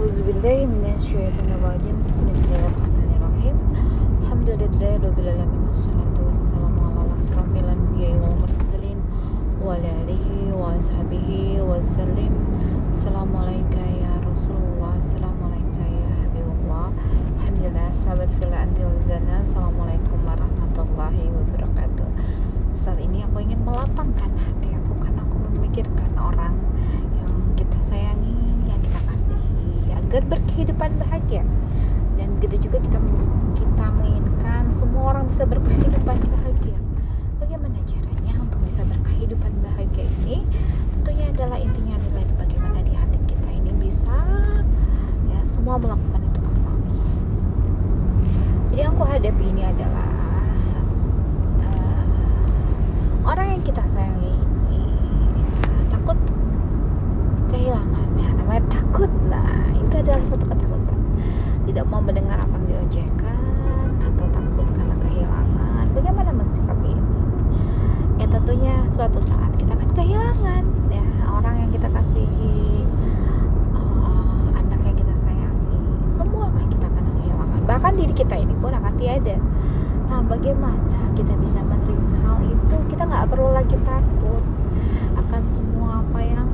أعوذ بالله من الشيطان الرجيم. بسم الله الرحمن الرحيم. الحمد لله رب العالمين والصلاة والسلام على أشرف الأنبياء والمرسلين وعلى آله وأصحابه وسلم. Agar berkehidupan bahagia. Dan begitu juga kita kita menginginkan semua orang bisa berkehidupan bahagia. Bagaimana caranya untuk bisa berkehidupan bahagia ini? Tentunya adalah intinya adalah itu bagaimana di hati kita ini bisa ya semua melakukan itu karena Allah. Jadi yang aku hadapi ini adalah eh, orang yang kita sayangi ini ya, takut kehilangan ya namanya takut nah itu adalah satu ketakutan tidak mau mendengar apa yang diojekkan atau takut karena kehilangan bagaimana mensikapi ini ya tentunya suatu saat kita akan kehilangan. Ya orang yang kita kasihi eh, anak yang kita sayangi semua akan kita akan kehilangan. Bahkan diri kita ini pun akan tiada. Nah bagaimana kita bisa menerima hal itu? Kita nggak perlu lagi takut akan semua apa yang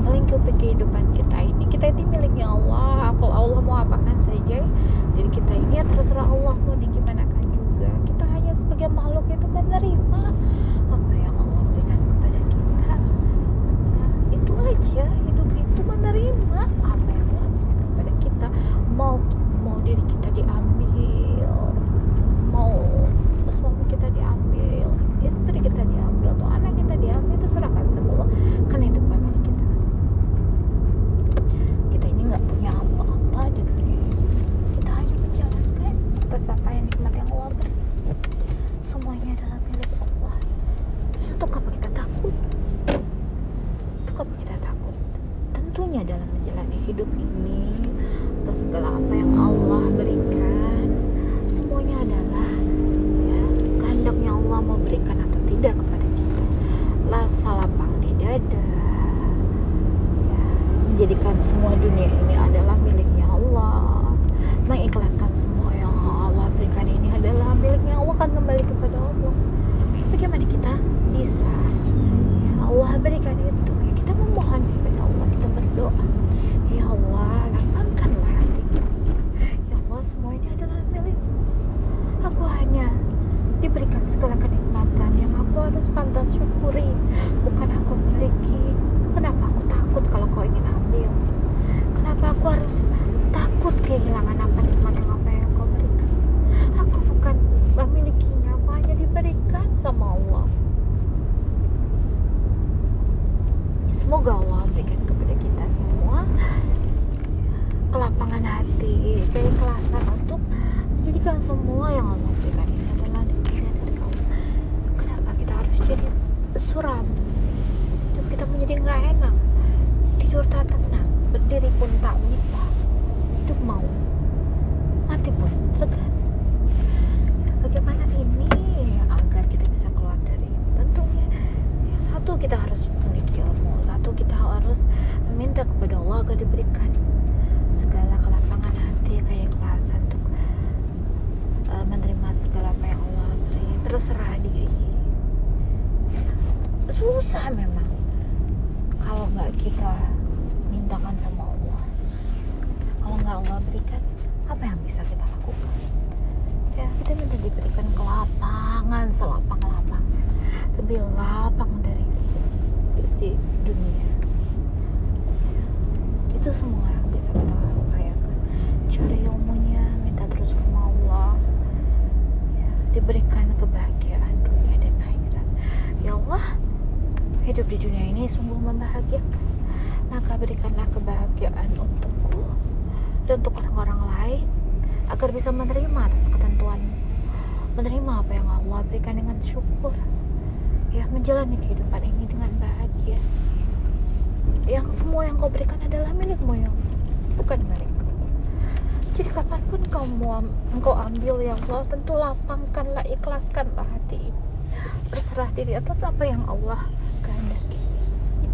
melingkupi kehidupan kita ini. Kita ini miliknya Allah. Kalau Allah mau apakan saja diri kita ini ya terserah Allah mau digimanakan juga. Kita hanya sebagai makhluk itu menerima apa yang Allah berikan kepada kita nah, itu aja hidup itu menerima apa yang Allah berikan kepada kita mau mau diri kita diambil mau suami kita diambil istri kita diambil atau anak kita diambil itu serahkan sama Allah karena itu bukan milik kita kita ini nggak punya apa-apa di dunia ini kita hanya menjalankan atas apa yang nikmat yang Allah beri semuanya adalah milik Allah terus untuk apa kita takut? Untuk apa kita takut? Tentunya dalam menjalani hidup ini atas segala apa yang Allah berikan semuanya adalah ya kehendaknya Allah mau berikan atau tidak kepada kita. La salapang di dada. Ya menjadikan semua dunia ini adalah miliknya Allah. Mengikhlaskan semua yang Allah berikan ini adalah miliknya Allah akan kembali kepada Allah bagaimana kita bisa ya Allah berikan itu ya kita memohon kepada Allah kita berdoa ya Allah lapangkanlah hatiku ya Allah semua ini adalah milik aku hanya diberikan segala kenikmatan. Yang aku harus pantas syukuri. Bukan aku miliki. Kenapa aku takut kalau kau ingin ambil? Kenapa aku harus takut kehilangan apa nikmat yang apa yang kau berikan? Aku bukan memilikinya. Aku hanya diberikan sama Allah. Semoga Allah berikan kepada kita semua kelapangan hati keikhlasan untuk menjadikan semua yang Allah berikan ini adalah diberikan dari Allah kenapa kita harus jadi suram hidup kita menjadi nggak enak tidur tak tenang berdiri pun tak bisa hidup mau mati pun segan bagaimana ini agar kita bisa keluar dari ini tentunya ya, satu kita harus memiliki ilmu satu kita harus meminta kepada Allah agar diberikan segala kelapangan hati keikhlasan untuk uh, menerima segala apa yang Allah beri berserah diri susah memang. Kalau nggak kita mintakan sama Allah. Kalau nggak Allah berikan apa yang bisa kita lakukan? Ya kita minta diberikan kelapangan selapang-lapangnya lebih lapang dari isi dunia. Itu semua yang bisa kita upayakan. Cari ilmunya minta terus sama Allah. Ya, diberikan kebahagiaan dunia dan akhirat. Ya Allah hidup di dunia ini sungguh membahagiakan. Maka berikanlah kebahagiaan untukku dan untuk orang-orang lain agar bisa menerima atas ketentuan menerima apa yang Allah berikan dengan syukur. Ya menjalani kehidupan ini dengan bahagia. Yang semua yang kau berikan adalah milikmu ya bukan milikku. Jadi kapan pun kau mau engkau ambil ya Allah tentu lapangkanlah ikhlaskanlah hati ini. Berserah diri atas apa yang Allah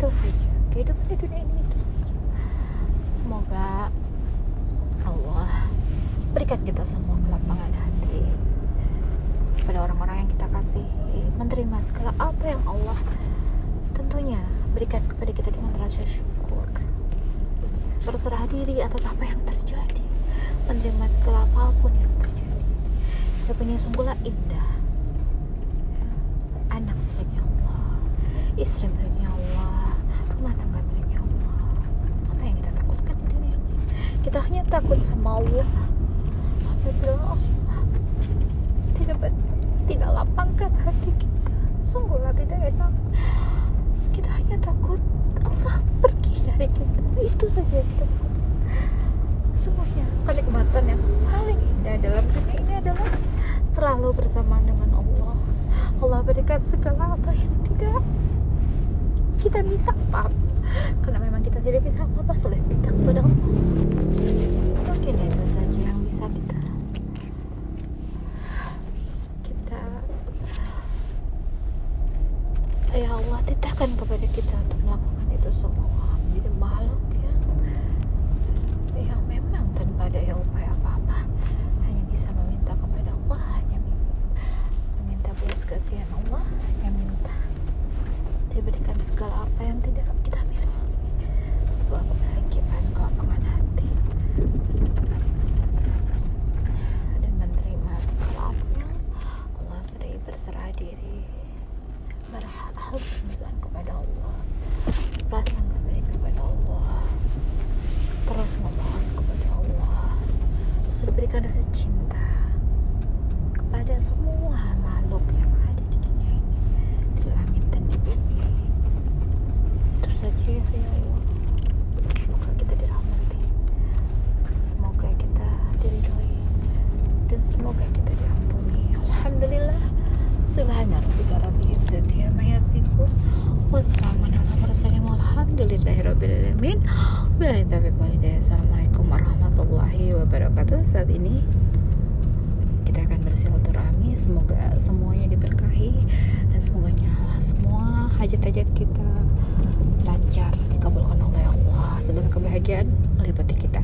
itu saja kehidupan di dunia ini itu saja semoga berikan kita semua kelapangan hati pada orang-orang yang kita kasihi menerima segala apa yang Allah tentunya berikan kepada kita dengan rasa syukur. Berserah diri atas apa yang terjadi. Menerima segala apa pun yang terjadi. Hidup ini sungguhlah indah. Anak miliknya Allah istri Allah rumah tangga miliknya Allah apa yang kita takutkan? Dunia ini kita hanya takut sama Allah. Apabila Allah tidak tidak lapangkan hati kita sungguhlah tidak enak. Kita hanya takut Allah pergi dari kita. Itu saja kita sungguhnya kenikmatan yang paling indah dalam dunia ini adalah selalu bersama dengan Allah. Allah berikan segala apa yang tidak kita bisa apa karena memang kita tidak bisa apa-apa selain minta kepada Allah. Mungkin itu saja yang bisa kita kita ya Allah titahkan kepada kita untuk melakukan itu semua. Menjadi makhluk yang yang memang tanpa daya upaya apa-apa. Hanya bisa meminta kepada Allah hanya meminta belas kasihan Allah yang minta. Diberikan segala apa yang tidak kita miliki. Sebuah kebahagiaan kelapangan hati. Dan menerima segala apa yang Allah beri berserah diri. Berhusnuzan kepada Allah. Prasangka baik kepada Allah. Terus memohon kepada Allah. Sudah berikan rasa cinta kepada semua makhluk yang ada di dunia ini di langit dan di bumi itu saja ya Allah semoga kita dirahmati semoga kita diridhoi dan semoga kita diampuni Alhamdulillah Hidayah Assalamualaikum warahmatullahi wabarakatuh. Saat ini kita akan bersilaturahmi. Semoga semuanya diberkahi Dan semoga nyala semua hajat-hajat kita lancar Dikabulkan oleh Allah. Segala kebahagiaan meliputi kita